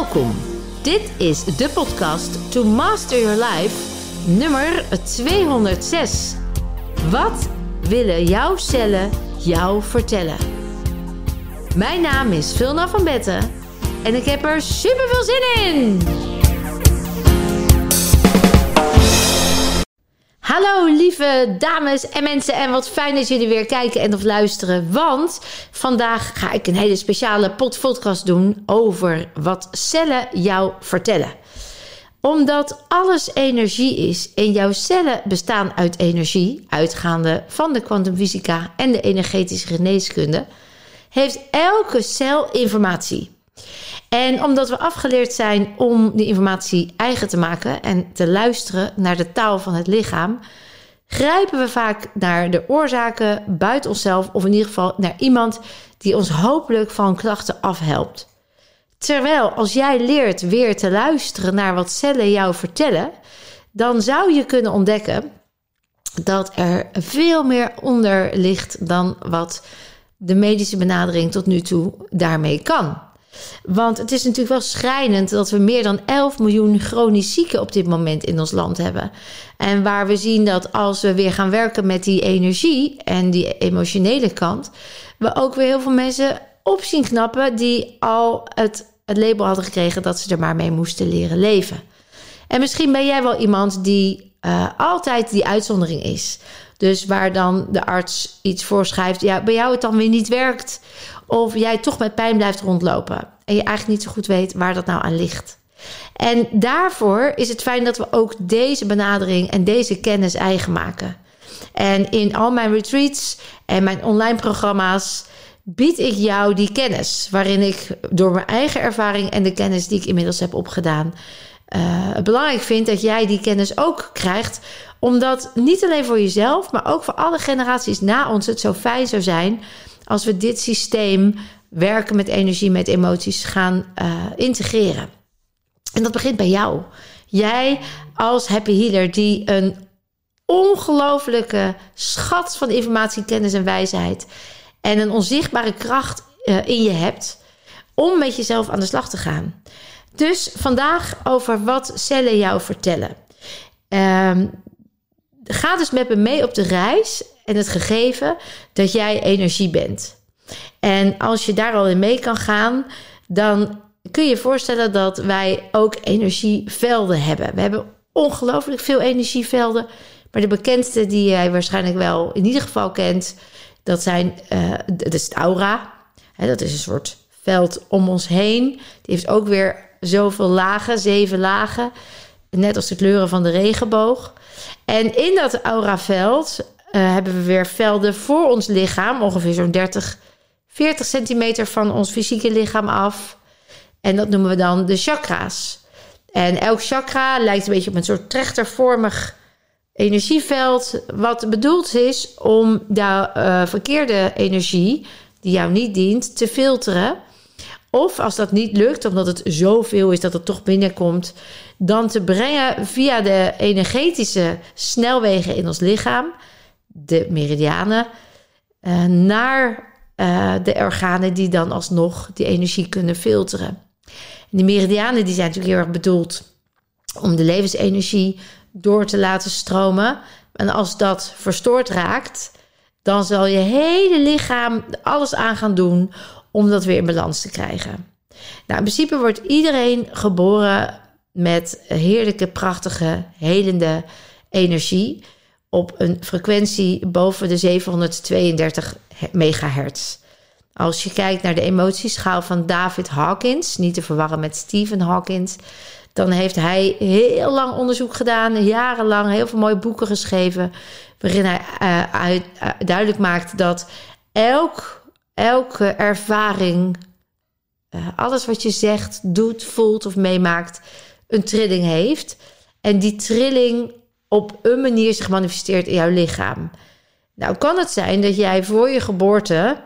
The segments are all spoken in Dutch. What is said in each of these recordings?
Welkom. Dit is de podcast To Master Your Life, nummer 206. Wat willen jouw cellen jou vertellen? Mijn naam is Vilna van Betten en ik heb er super veel zin in. Hallo lieve dames en mensen en wat fijn dat jullie weer kijken en of luisteren. Want vandaag ga ik een hele speciale podcast doen over wat cellen jou vertellen. Omdat alles energie is en jouw cellen bestaan uit energie, uitgaande van de kwantumfysica en de energetische geneeskunde, heeft elke cel informatie. En omdat we afgeleerd zijn om die informatie eigen te maken en te luisteren naar de taal van het lichaam, grijpen we vaak naar de oorzaken buiten onszelf of in ieder geval naar iemand die ons hopelijk van klachten afhelpt. Terwijl als jij leert weer te luisteren naar wat cellen jou vertellen, dan zou je kunnen ontdekken dat er veel meer onder ligt dan wat de medische benadering tot nu toe daarmee kan. Want het is natuurlijk wel schrijnend dat we meer dan 11 miljoen chronisch zieken op dit moment in ons land hebben. En waar we zien dat als we weer gaan werken met die energie en die emotionele kant, we ook weer heel veel mensen op zien knappen die al het, label hadden gekregen dat ze er maar mee moesten leren leven. En misschien ben jij wel iemand die uh, altijd die uitzondering is. Dus waar dan de arts iets voorschrijft, ja, bij jou het dan weer niet werkt. Of jij toch met pijn blijft rondlopen. En je eigenlijk niet zo goed weet waar dat nou aan ligt. En daarvoor is het fijn dat we ook deze benadering en deze kennis eigen maken. En in al mijn retreats en mijn online programma's bied ik jou die kennis. Waarin ik door mijn eigen ervaring en de kennis die ik inmiddels heb opgedaan. Het belangrijk vind dat jij die kennis ook krijgt. Omdat niet alleen voor jezelf, maar ook voor alle generaties na ons het zo fijn zou zijn als we dit systeem werken met energie, met emoties gaan uh, integreren. En dat begint bij jou. Jij als happy healer die een ongelofelijke schat van informatie, kennis en wijsheid en een onzichtbare kracht uh, in je hebt om met jezelf aan de slag te gaan. Dus vandaag over wat cellen jou vertellen. Um, ga dus met me mee op de reis en het gegeven dat jij energie bent. En als je daar al in mee kan gaan, dan kun je je voorstellen dat wij ook energievelden hebben. We hebben ongelooflijk veel energievelden. Maar de bekendste die jij waarschijnlijk wel in ieder geval kent, dat, zijn, uh, dat is het aura. dat is een soort veld om ons heen. Die heeft ook weer zoveel lagen, zeven lagen. Net als de kleuren van de regenboog. En in dat auraveld uh, hebben we weer velden voor ons lichaam, ongeveer zo'n 30, 40 centimeter van ons fysieke lichaam af. En dat noemen we dan de chakra's. En elk chakra lijkt een beetje op een soort trechtervormig energieveld, wat bedoeld is om de uh, verkeerde energie, die jou niet dient, te filteren. Of als dat niet lukt, omdat het zoveel is dat het toch binnenkomt, dan te brengen via de energetische snelwegen in ons lichaam, de meridianen, uh, naar uh, de organen die dan alsnog die energie kunnen filteren. En die meridianen die zijn natuurlijk heel erg bedoeld om de levensenergie door te laten stromen. En als dat verstoord raakt, dan zal je hele lichaam alles aan gaan doen om dat weer in balans te krijgen. Nou, in principe wordt iedereen geboren met heerlijke, prachtige, helende energie op een frequentie boven de 732 megahertz. Als je kijkt naar de emotieschaal van David Hawkins, niet te verwarren met Stephen Hawkins, dan heeft hij heel lang onderzoek gedaan, jarenlang heel veel mooie boeken geschreven, waarin hij uh, uit, uh, duidelijk maakt dat elk, elke ervaring, uh, alles wat je zegt, doet, voelt of meemaakt, een trilling heeft. En die trilling op een manier zich manifesteert in jouw lichaam. Nou, kan het zijn dat jij voor je geboorte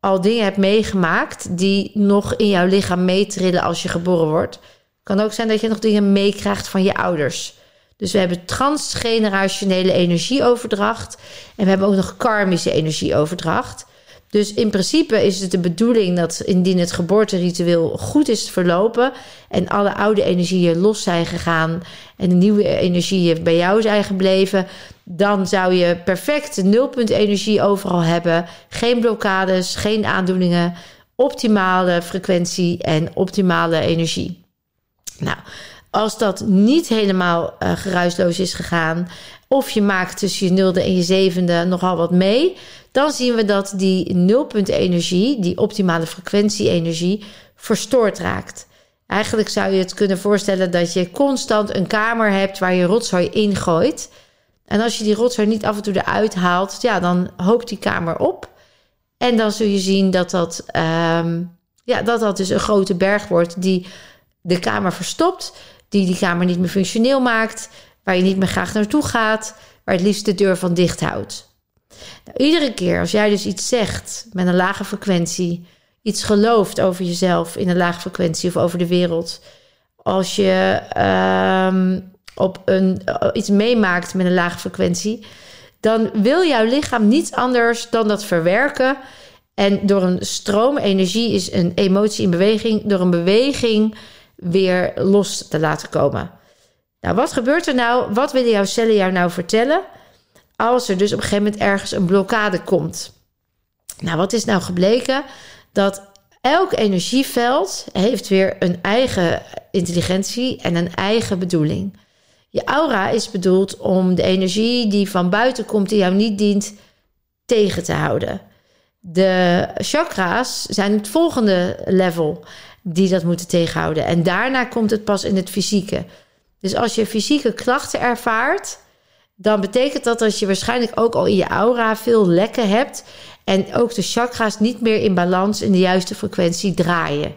al dingen hebt meegemaakt die nog in jouw lichaam meetrillen als je geboren wordt. Kan ook zijn dat je nog dingen meekrijgt van je ouders. Dus we hebben transgenerationele energieoverdracht en we hebben ook nog karmische energieoverdracht. Dus in principe is het de bedoeling dat indien het geboorteritueel goed is verlopen en alle oude energieën los zijn gegaan en de nieuwe energieën bij jou zijn gebleven, dan zou je perfect nulpunt energie overal hebben. Geen blokkades, geen aandoeningen, optimale frequentie en optimale energie. Nou, als dat niet helemaal uh, geruisloos is gegaan, of je maakt tussen je nulde en je zevende nogal wat mee, dan zien we dat die nulpunt energie, die optimale frequentie energie, verstoord raakt. Eigenlijk zou je het kunnen voorstellen dat je constant een kamer hebt waar je rotzooi ingooit. En als je die rotzooi niet af en toe eruit haalt, ja, dan hoopt die kamer op. En dan zul je zien dat dat, um, ja, dat, dat dus een grote berg wordt die de kamer verstopt, die die kamer niet meer functioneel maakt, waar je niet meer graag naartoe gaat, waar het liefst de deur van dicht houdt. Nou, iedere keer als jij dus iets zegt met een lage frequentie, iets gelooft over jezelf in een lage frequentie of over de wereld, als je um, op een, iets meemaakt met een lage frequentie, dan wil jouw lichaam niets anders dan dat verwerken. En door een stroom, energie is een emotie in beweging, door een beweging weer los te laten komen. Nou, wat gebeurt er nou? Wat willen jouw cellen jou nou vertellen? Als er dus op een gegeven moment ergens een blokkade komt. Nou, wat is nou gebleken? Dat elk energieveld heeft weer een eigen intelligentie en een eigen bedoeling. Je aura is bedoeld om de energie die van buiten komt, die jou niet dient, tegen te houden. De chakra's zijn het volgende level die dat moeten tegenhouden. En daarna komt het pas in het fysieke. Dus als je fysieke klachten ervaart, dan betekent dat dat je waarschijnlijk ook al in je aura veel lekken hebt. En ook de chakra's niet meer in balans in de juiste frequentie draaien.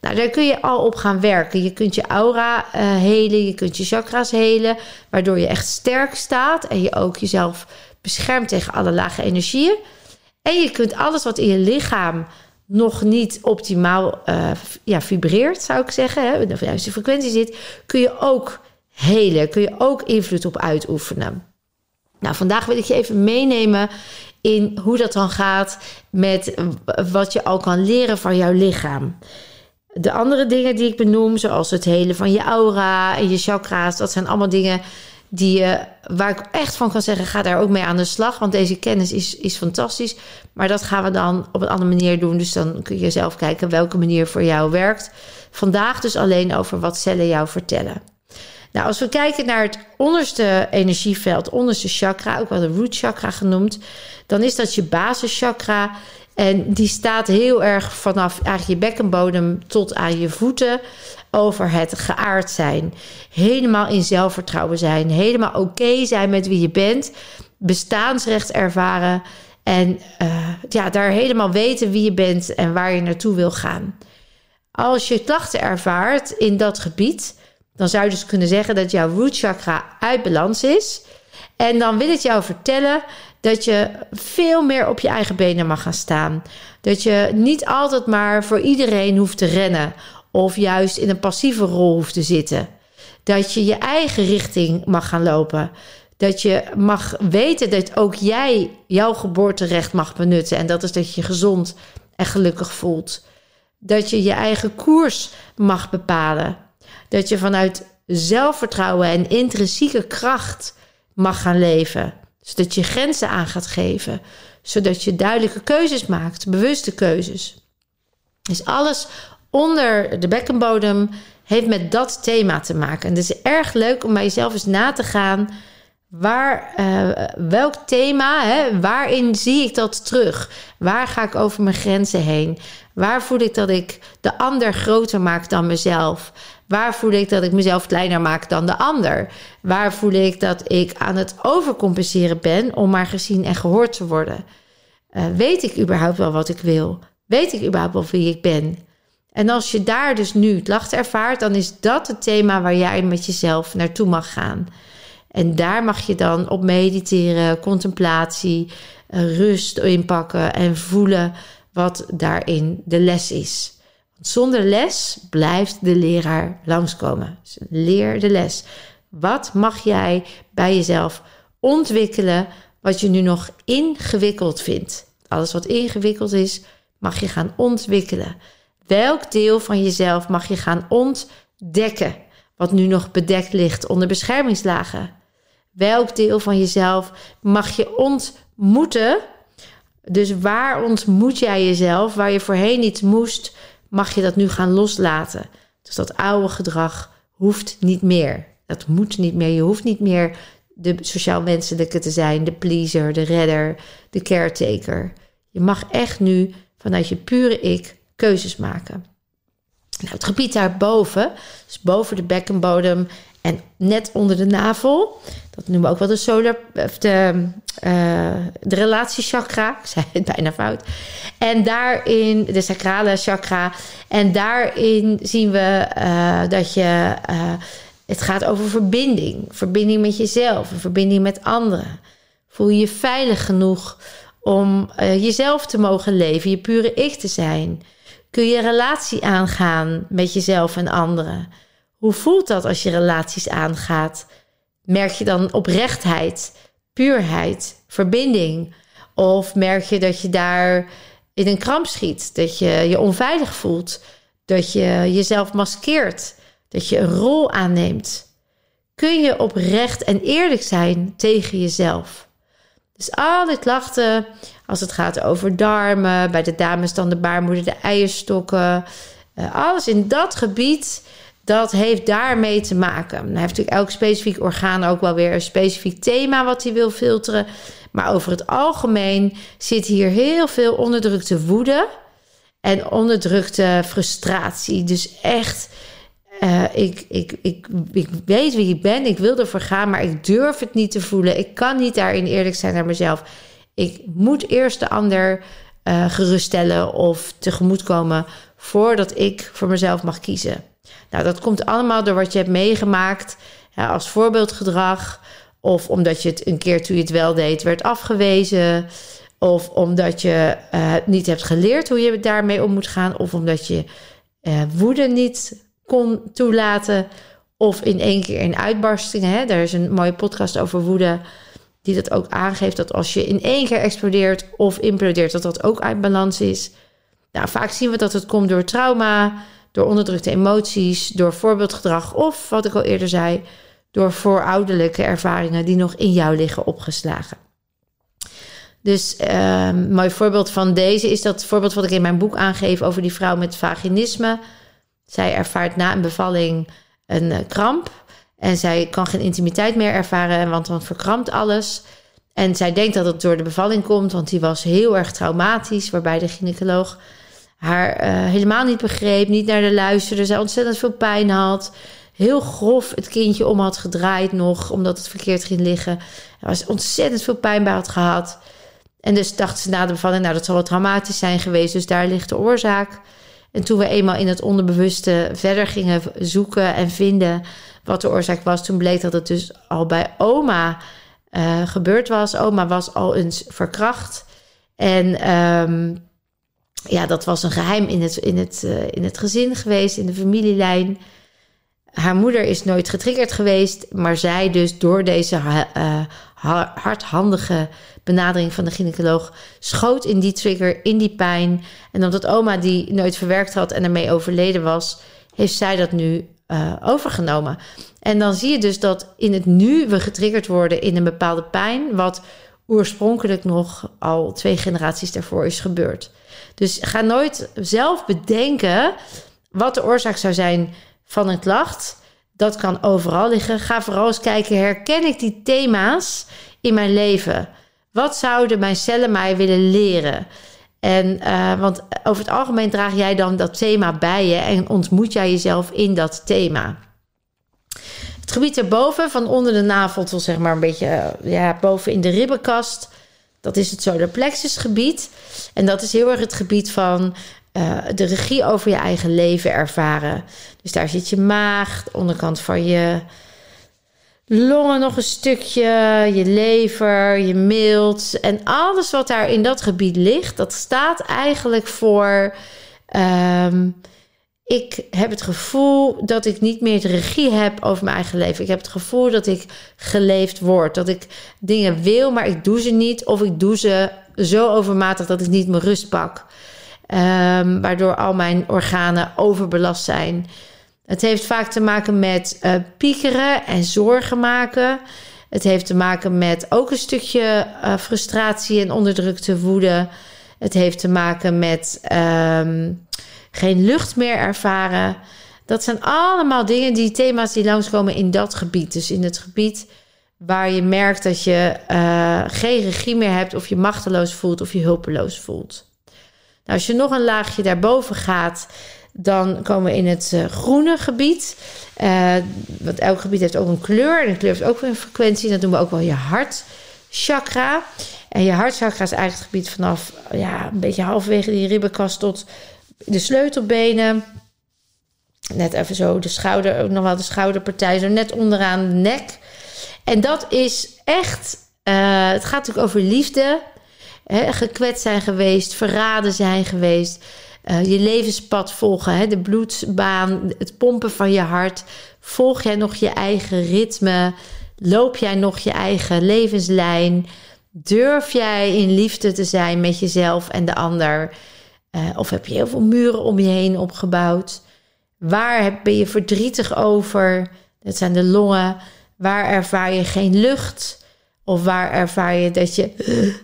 Nou, daar kun je al op gaan werken. Je kunt je aura uh, helen, je kunt je chakra's helen, waardoor je echt sterk staat en je ook jezelf beschermt tegen alle lage energieën. En je kunt alles wat in je lichaam nog niet optimaal uh, ja, vibreert, zou ik zeggen, hè, de juiste frequentie zit, kun je ook helen, kun je ook invloed op uitoefenen. Nou, vandaag wil ik je even meenemen in hoe dat dan gaat met wat je al kan leren van jouw lichaam. De andere dingen die ik benoem, zoals het helen van je aura en je chakra's, dat zijn allemaal dingen die, uh, waar ik echt van kan zeggen, ga daar ook mee aan de slag. Want deze kennis is, is fantastisch. Maar dat gaan we dan op een andere manier doen. Dus dan kun je zelf kijken welke manier voor jou werkt. Vandaag dus alleen over wat cellen jou vertellen. Nou, als we kijken naar het onderste energieveld, onderste chakra, ook wel de root chakra genoemd, dan is dat je basischakra. En die staat heel erg vanaf eigenlijk je bekkenbodem tot aan je voeten over het geaard zijn. Helemaal in zelfvertrouwen zijn. Helemaal oké zijn met wie je bent. Bestaansrecht ervaren. En uh, ja, daar helemaal weten wie je bent en waar je naartoe wil gaan. Als je klachten ervaart in dat gebied, dan zou je dus kunnen zeggen dat jouw root chakra uit balans is. En dan wil het jou vertellen dat je veel meer op je eigen benen mag gaan staan. Dat je niet altijd maar voor iedereen hoeft te rennen of juist in een passieve rol hoeft te zitten. Dat je je eigen richting mag gaan lopen. Dat je mag weten dat ook jij jouw geboorterecht mag benutten. En dat is dat je je gezond en gelukkig voelt. Dat je je eigen koers mag bepalen. Dat je vanuit zelfvertrouwen en intrinsieke kracht mag gaan leven. Zodat je grenzen aan gaat geven. Zodat je duidelijke keuzes maakt, bewuste keuzes. Is alles onder de bekkenbodem heeft met dat thema te maken. En het is erg leuk om bij jezelf eens na te gaan. Waar, uh, welk thema, hè, waarin zie ik dat terug? Waar ga ik over mijn grenzen heen? Waar voel ik dat ik de ander groter maak dan mezelf? Waar voel ik dat ik mezelf kleiner maak dan de ander? Waar voel ik dat ik aan het overcompenseren ben om maar gezien en gehoord te worden? Uh, weet ik überhaupt wel wat ik wil? Weet ik überhaupt wel wie ik ben? En als je daar dus nu klachten ervaart, dan is dat het thema waar jij met jezelf naartoe mag gaan. En daar mag je dan op mediteren, contemplatie, eh, rust inpakken en voelen wat daarin de les is. Want zonder les blijft de leraar langskomen. Dus leer de les. Wat mag jij bij jezelf ontwikkelen wat je nu nog ingewikkeld vindt? Alles wat ingewikkeld is, mag je gaan ontwikkelen. Welk deel van jezelf mag je gaan ontdekken, wat nu nog bedekt ligt onder beschermingslagen? Welk deel van jezelf mag je ontmoeten? Dus waar ontmoet jij jezelf? Waar je voorheen iets moest, mag je dat nu gaan loslaten. Dus dat oude gedrag hoeft niet meer. Dat moet niet meer. Je hoeft niet meer de sociaal wenselijke te zijn, de pleaser, de redder, de caretaker. Je mag echt nu vanuit je pure ik keuzes maken. Nou, het gebied daarboven, dus boven de bekkenbodem en net onder de navel, dat noemen we ook wel de solar, of de, uh, de relatiechakra. Ik zei het bijna fout. En daarin, de sacrale chakra. En daarin zien we uh, dat je, uh, het gaat over verbinding. Verbinding met jezelf, verbinding met anderen. Voel je je veilig genoeg om jezelf te mogen leven, je pure ik te zijn? Kun je relatie aangaan met jezelf en anderen? Hoe voelt dat als je relaties aangaat? Merk je dan oprechtheid, puurheid, verbinding? Of merk je dat je daar in een kramp schiet, dat je je onveilig voelt, dat je jezelf maskeert, dat je een rol aanneemt? Kun je oprecht en eerlijk zijn tegen jezelf? Dus al die klachten, als het gaat over darmen, bij de dames dan de baarmoeder, de eierstokken, uh, alles in dat gebied dat heeft daarmee te maken. Hij heeft natuurlijk elk specifiek orgaan ook wel weer een specifiek thema wat hij wil filteren. Maar over het algemeen zit hier heel veel onderdrukte woede en onderdrukte frustratie. Dus echt, uh, ik, ik, ik, ik weet wie ik ben, ik wil ervoor gaan, maar ik durf het niet te voelen. Ik kan niet daarin eerlijk zijn naar mezelf. Ik moet eerst de ander uh, geruststellen of tegemoetkomen voordat ik voor mezelf mag kiezen. Nou, dat komt allemaal door wat je hebt meegemaakt als voorbeeldgedrag. Of omdat je het een keer toen je het wel deed werd afgewezen. Of omdat je uh, niet hebt geleerd hoe je daarmee om moet gaan. Of omdat je woede niet kon toelaten. Of in één keer in uitbarstingen. Hè? Daar is een mooie podcast over woede. Die dat ook aangeeft dat als je in één keer explodeert of implodeert, dat dat ook uit balans is. Nou, vaak zien we dat het komt door trauma door onderdrukte emoties, door voorbeeldgedrag of, wat ik al eerder zei, door voorouderlijke ervaringen die nog in jou liggen opgeslagen. Dus een mooi voorbeeld van deze is dat voorbeeld wat ik in mijn boek aangeef over die vrouw met vaginisme. Zij ervaart na een bevalling een uh, kramp en zij kan geen intimiteit meer ervaren, want dan verkrampt alles. En zij denkt dat het door de bevalling komt, want die was heel erg traumatisch, waarbij de gynaecoloog haar uh, helemaal niet begreep, niet naar de luisterde, zij ontzettend veel pijn had. Heel grof het kindje om had gedraaid nog, omdat het verkeerd ging liggen. Er was ontzettend veel pijn bij had gehad. En dus dacht ze na de bevalling, nou dat zal wel traumatisch zijn geweest, dus daar ligt de oorzaak. En toen we eenmaal in het onderbewuste verder gingen zoeken en vinden wat de oorzaak was, toen bleek dat het dus al bij oma uh, gebeurd was. Oma was al eens verkracht. En um, ja, dat was een geheim in het, in, het, uh, in het gezin geweest, in de familielijn. Haar moeder is nooit getriggerd geweest, maar zij dus door deze uh, hardhandige benadering van de gynaecoloog schoot in die trigger, in die pijn. En omdat oma die nooit verwerkt had en ermee overleden was, heeft zij dat nu uh, overgenomen. En dan zie je dus dat in het nu we getriggerd worden in een bepaalde pijn, wat oorspronkelijk nog al twee generaties daarvoor is gebeurd. Dus ga nooit zelf bedenken wat de oorzaak zou zijn van een klacht. Dat kan overal liggen. Ga vooral eens kijken, herken ik die thema's in mijn leven? Wat zouden mijn cellen mij willen leren? En, uh, want over het algemeen draag jij dan dat thema bij je en ontmoet jij jezelf in dat thema. Het gebied erboven, van onder de navel tot zeg maar een beetje ja, boven in de ribbenkast, dat is het solar plexus gebied. En dat is heel erg het gebied van uh, de regie over je eigen leven ervaren. Dus daar zit je maag, de onderkant van je longen nog een stukje, je lever, je milt. En alles wat daar in dat gebied ligt, dat staat eigenlijk voor um, ik heb het gevoel dat ik niet meer de regie heb over mijn eigen leven. Ik heb het gevoel dat ik geleefd word. Dat ik dingen wil, maar ik doe ze niet. Of ik doe ze zo overmatig dat ik niet mijn rust pak. Um, waardoor al mijn organen overbelast zijn. Het heeft vaak te maken met uh, piekeren en zorgen maken. Het heeft te maken met ook een stukje uh, frustratie en onderdrukte woede. Het heeft te maken met um, geen lucht meer ervaren. Dat zijn allemaal dingen, die thema's die langskomen in dat gebied. Dus in het gebied waar je merkt dat je uh, geen regie meer hebt, of je machteloos voelt, of je hulpeloos voelt. Nou, als je nog een laagje daarboven gaat, dan komen we in het uh, groene gebied. Uh, want elk gebied heeft ook een kleur. En een kleur heeft ook weer een frequentie. Dat noemen we ook wel je hartchakra. En je hartchakra is eigenlijk het gebied vanaf ja, een beetje halverwege die ribbenkast tot de sleutelbenen. Net even zo de schouder, ook nog wel de schouderpartij, zo net onderaan de nek. En dat is echt, uh, het gaat natuurlijk over liefde. Hè, gekwetst zijn geweest, verraden zijn geweest. Uh, je levenspad volgen, hè, de bloedbaan, het pompen van je hart. Volg jij nog je eigen ritme? Loop jij nog je eigen levenslijn? Durf jij in liefde te zijn met jezelf en de ander? Uh, of heb je heel veel muren om je heen opgebouwd? Waar ben je verdrietig over? Dat zijn de longen. Waar ervaar je geen lucht? Of waar ervaar je dat, je,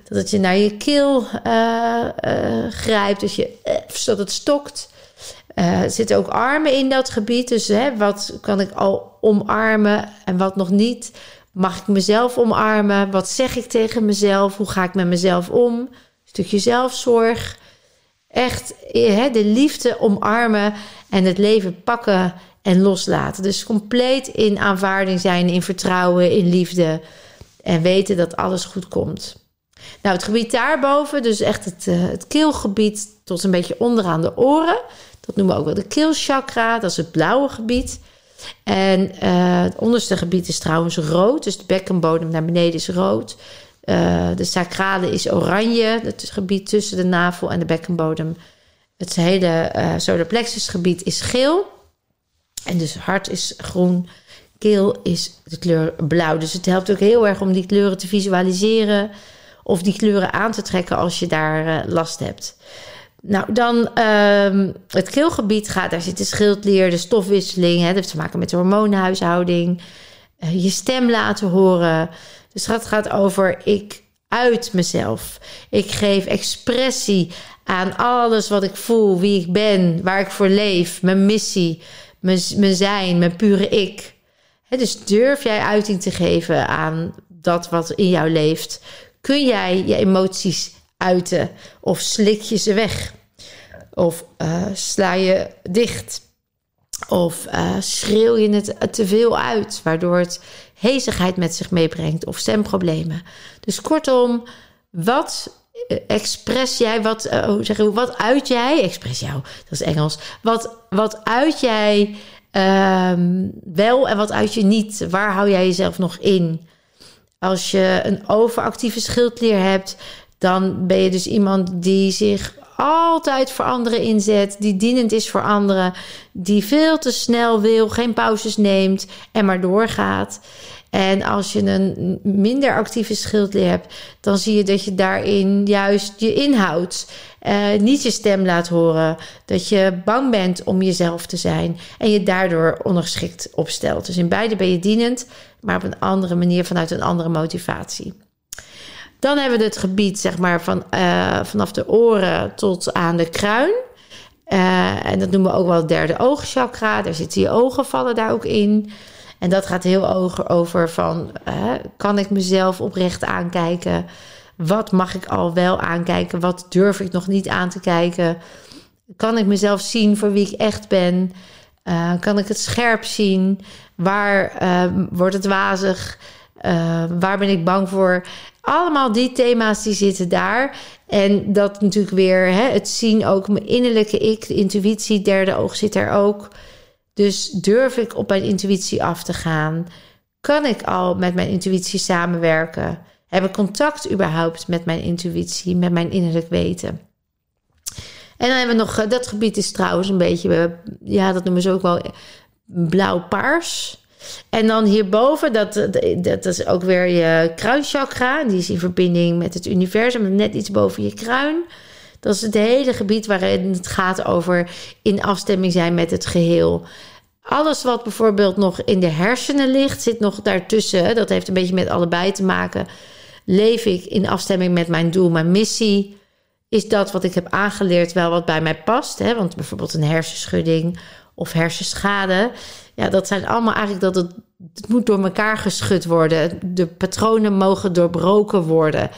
dat het je naar je keel uh, uh, grijpt, dat, je, dat het stokt? er zitten ook armen in dat gebied. Dus hè, wat kan ik al omarmen en wat nog niet? Mag ik mezelf omarmen? Wat zeg ik tegen mezelf? Hoe ga ik met mezelf om? Stukje zelfzorg. Echt hè, de liefde omarmen en het leven pakken en loslaten. Dus compleet in aanvaarding zijn, in vertrouwen, in liefde. En weten dat alles goed komt. Nou, het gebied daarboven, dus echt het, uh, het keelgebied tot een beetje onderaan de oren. Dat noemen we ook wel de keelchakra. Dat is het blauwe gebied. En uh, het onderste gebied is trouwens rood. Dus de bekkenbodem naar beneden is rood. Uh, de sacrale is oranje. Het gebied tussen de navel en de bekkenbodem. Het hele solar plexus gebied is geel. En dus hart is groen. Keel is de kleur blauw. Dus het helpt ook heel erg om die kleuren te visualiseren. Of die kleuren aan te trekken als je daar uh, last hebt. Nou, dan uh, het keelgebied gaat, daar zit de schildleer, de stofwisseling. Hè, dat heeft te maken met de hormoonhuishouding. Uh, je stem laten horen. Dus dat gaat over ik uit mezelf. Ik geef expressie aan alles wat ik voel, wie ik ben, waar ik voor leef, mijn missie, mijn, mijn zijn, mijn pure ik. Dus durf jij uiting te geven aan dat wat in jou leeft? Kun jij je emoties uiten of slik je ze weg? Of uh, sla je dicht? Of uh, schreeuw je het te veel uit, waardoor het hezigheid met zich meebrengt of stemproblemen. Dus kortom, wat eh, express jij, wat, wat uit jij, express jou, dat is Engels, wat, wat uit jij um, wel en wat uit je niet? Waar hou jij jezelf nog in? Als je een overactieve schildklier hebt, dan ben je dus iemand die zich altijd voor anderen inzet, die dienend is voor anderen, die veel te snel wil, geen pauzes neemt en maar doorgaat. En als je een minder actieve schildklier hebt, dan zie je dat je daarin juist je inhoudt. Uh, niet je stem laat horen. Dat je bang bent om jezelf te zijn. En je daardoor ongeschikt opstelt. Dus in beide ben je dienend, maar op een andere manier vanuit een andere motivatie. Dan hebben we het gebied, zeg maar, van, uh, vanaf de oren tot aan de kruin. Uh, en dat noemen we ook wel het derde oogchakra. Daar zitten je ogen, vallen daar ook in. En dat gaat heel over van, kan ik mezelf oprecht aankijken? Wat mag ik al wel aankijken? Wat durf ik nog niet aan te kijken? Kan ik mezelf zien voor wie ik echt ben? Uh, kan ik het scherp zien? Waar uh, wordt het wazig? Uh, waar ben ik bang voor? Allemaal die thema's die zitten daar. En dat natuurlijk weer hè, het zien ook, mijn innerlijke ik, de intuïtie, derde oog zit er ook. Dus durf ik op mijn intuïtie af te gaan? Kan ik al met mijn intuïtie samenwerken? Heb ik contact überhaupt met mijn intuïtie, met mijn innerlijk weten? En dan hebben we nog, dat gebied is trouwens een beetje, ja, dat noemen ze ook wel blauw-paars. En dan hierboven, dat, dat is ook weer je kruinchakra. Die is in verbinding met het universum, net iets boven je kruin. Dat is het hele gebied waarin het gaat over in afstemming zijn met het geheel. Alles wat bijvoorbeeld nog in de hersenen ligt, zit nog daartussen. Dat heeft een beetje met allebei te maken. Leef ik in afstemming met mijn doel, mijn missie? Is dat wat ik heb aangeleerd wel wat bij mij past? Hè? Want bijvoorbeeld een hersenschudding of hersenschade. Ja, dat zijn allemaal eigenlijk dat het, het moet door elkaar geschud worden. De patronen mogen doorbroken worden.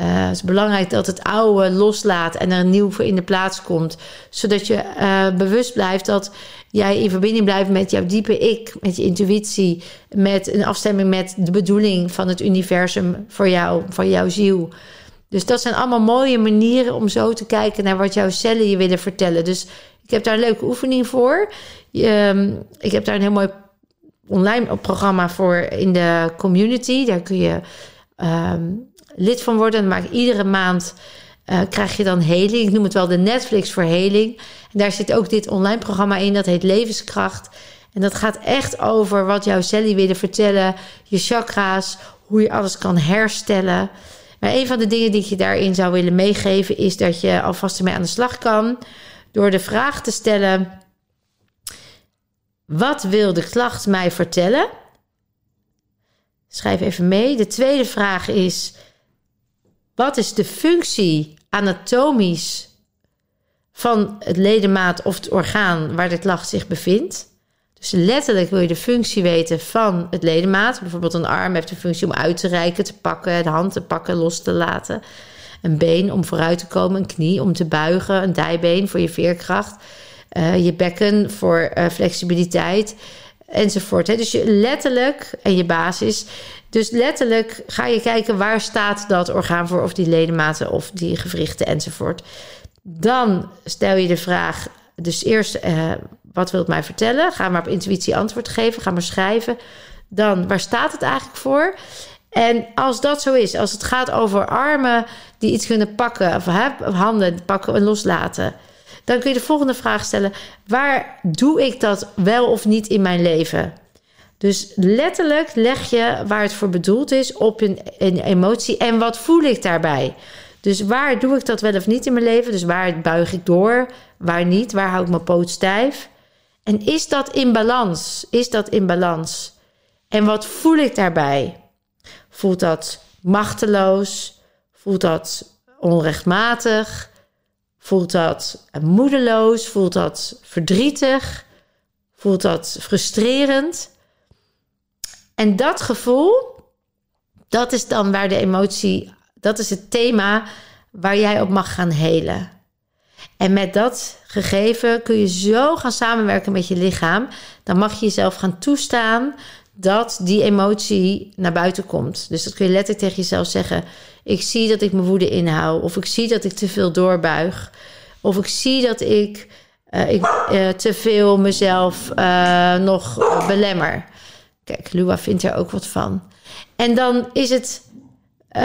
Uh, het is belangrijk dat het oude loslaat en er een nieuw voor in de plaats komt. Zodat je uh, bewust blijft dat jij in verbinding blijft met jouw diepe ik, met je intuïtie, met een afstemming met de bedoeling van het universum voor jou, voor jouw ziel. Dus dat zijn allemaal mooie manieren om zo te kijken naar wat jouw cellen je willen vertellen. Dus ik heb daar een leuke oefening voor. Um, ik heb daar een heel mooi online programma voor in de community. Daar kun je um, lid van worden. Ik iedere maand uh, krijg je dan heling. Ik noem het wel de Netflix voor heling. En daar zit ook dit online programma in. Dat heet Levenskracht. En dat gaat echt over wat jouw cellen willen vertellen. Je chakra's. Hoe je alles kan herstellen. Maar een van de dingen die ik je daarin zou willen meegeven... is dat je alvast ermee aan de slag kan... door de vraag te stellen... Wat wil de klacht mij vertellen? Schrijf even mee. De tweede vraag is: wat is de functie anatomisch van het ledemaat of het orgaan waar de klacht zich bevindt? Dus letterlijk wil je de functie weten van het ledemaat. Bijvoorbeeld een arm heeft de functie om uit te reiken, te pakken, de hand te pakken, los te laten. Een been om vooruit te komen, een knie om te buigen, een dijbeen voor je veerkracht. Uh, je bekken voor uh, flexibiliteit enzovoort. Hè. Dus je letterlijk en je basis. Dus letterlijk ga je kijken waar staat dat orgaan voor, of die ledematen of die gewrichten enzovoort. Dan stel je de vraag, dus eerst uh, wat wil het mij vertellen? Ga maar op intuïtie antwoord geven, ga maar schrijven. Dan waar staat het eigenlijk voor? En als dat zo is, als het gaat over armen die iets kunnen pakken, of handen pakken en loslaten dan kun je de volgende vraag stellen: waar doe ik dat wel of niet in mijn leven? Dus letterlijk leg je waar het voor bedoeld is op een, een emotie en wat voel ik daarbij? Dus waar doe ik dat wel of niet in mijn leven? Dus waar buig ik door? Waar niet? Waar hou ik mijn poot stijf? En is dat in balans? Is dat in balans? En wat voel ik daarbij? Voelt dat machteloos? Voelt dat onrechtmatig? Voelt dat moedeloos? Voelt dat verdrietig? Voelt dat frustrerend? En dat gevoel, dat is dan waar de emotie, dat is het thema waar jij op mag gaan helen. En met dat gegeven kun je zo gaan samenwerken met je lichaam. Dan mag je jezelf gaan toestaan dat die emotie naar buiten komt. Dus dat kun je letterlijk tegen jezelf zeggen. Ik zie dat ik mijn woede inhoud. Of ik zie dat ik te veel doorbuig. Of ik zie dat ik, uh, ik uh, te veel mezelf uh, nog belemmer. Kijk, Lua vindt er ook wat van. En dan is het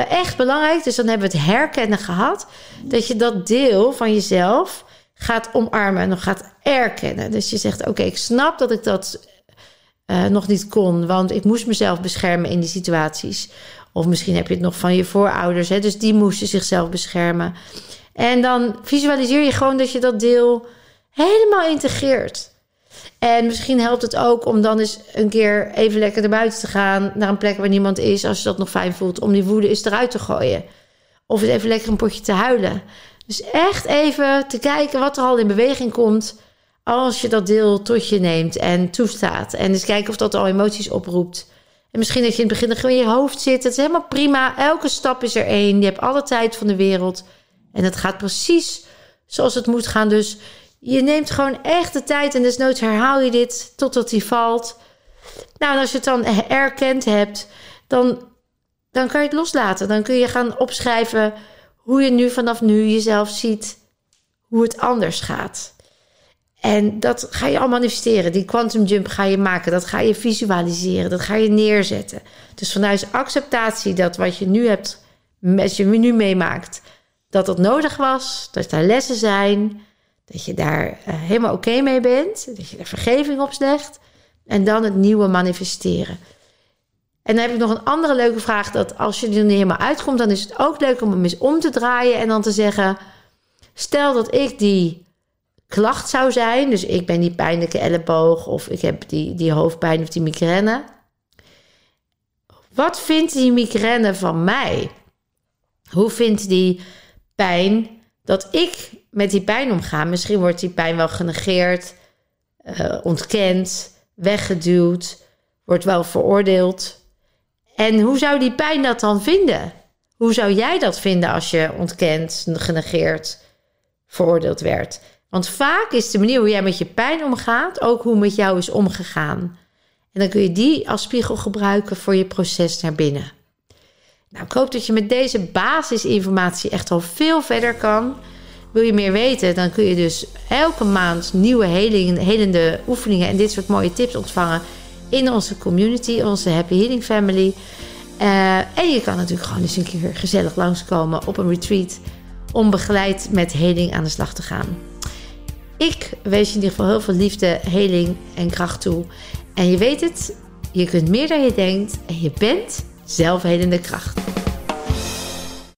echt belangrijk, dus dan hebben we het herkennen gehad, dat je dat deel van jezelf gaat omarmen en nog gaat erkennen. Dus je zegt: Oké, ik snap dat ik dat nog niet kon, want ik moest mezelf beschermen in die situaties. Of misschien heb je het nog van je voorouders, hè, dus die moesten zichzelf beschermen. En dan visualiseer je gewoon dat je dat deel helemaal integreert. En misschien helpt het ook om dan eens een keer even lekker naar buiten te gaan, naar een plek waar niemand is, als je dat nog fijn voelt, om die woede eens eruit te gooien. Of eens even lekker een potje te huilen. Dus echt even te kijken wat er al in beweging komt als je dat deel tot je neemt en toestaat. En eens kijken of dat al emoties oproept. En misschien dat je in het begin nog in je hoofd zit. Het is helemaal prima. Elke stap is er één. Je hebt alle tijd van de wereld. En het gaat precies zoals het moet gaan. Dus je neemt gewoon echt de tijd. En desnoods herhaal je dit totdat hij valt. Nou, en als je het dan erkend hebt, dan, dan kan je het loslaten. Dan kun je gaan opschrijven hoe je nu vanaf nu jezelf ziet. Hoe het anders gaat. En dat ga je allemaal manifesteren. Die quantum jump ga je maken. Dat ga je visualiseren. Dat ga je neerzetten. Dus vanuit acceptatie dat wat je nu hebt, wat je nu meemaakt, dat het nodig was. Dat daar lessen zijn. Dat je daar eh, helemaal oké mee bent. Dat je er vergeving op legt. En dan het nieuwe manifesteren. En dan heb ik nog een andere leuke vraag. Dat als je er niet helemaal uitkomt, dan is het ook leuk om hem eens om te draaien. En dan te zeggen: Stel dat ik die klacht zou zijn. Dus ik ben die pijnlijke elleboog. Of ik heb die, die hoofdpijn of die migraine. Wat vindt die migraine van mij? Hoe vindt die pijn dat ik met die pijn omga? Misschien wordt die pijn wel genegeerd, uh, ontkend, weggeduwd, wordt wel veroordeeld. En hoe zou die pijn dat dan vinden? Hoe zou jij dat vinden als je ontkend, genegeerd, veroordeeld werd? Want vaak is de manier hoe jij met je pijn omgaat ook hoe met jou is omgegaan. En dan kun je die als spiegel gebruiken voor je proces naar binnen. Nou, ik hoop dat je met deze basisinformatie echt al veel verder kan. Wil je meer weten, dan kun je dus elke maand nieuwe heling, helende oefeningen en dit soort mooie tips ontvangen in onze community, onze Happy Healing Family. Uh, en je kan natuurlijk gewoon eens een keer gezellig langskomen op een retreat om begeleid met heling aan de slag te gaan. Ik wens je in ieder geval heel veel liefde, heling en kracht toe. En je weet het, je kunt meer dan je denkt en je bent zelfhelende kracht.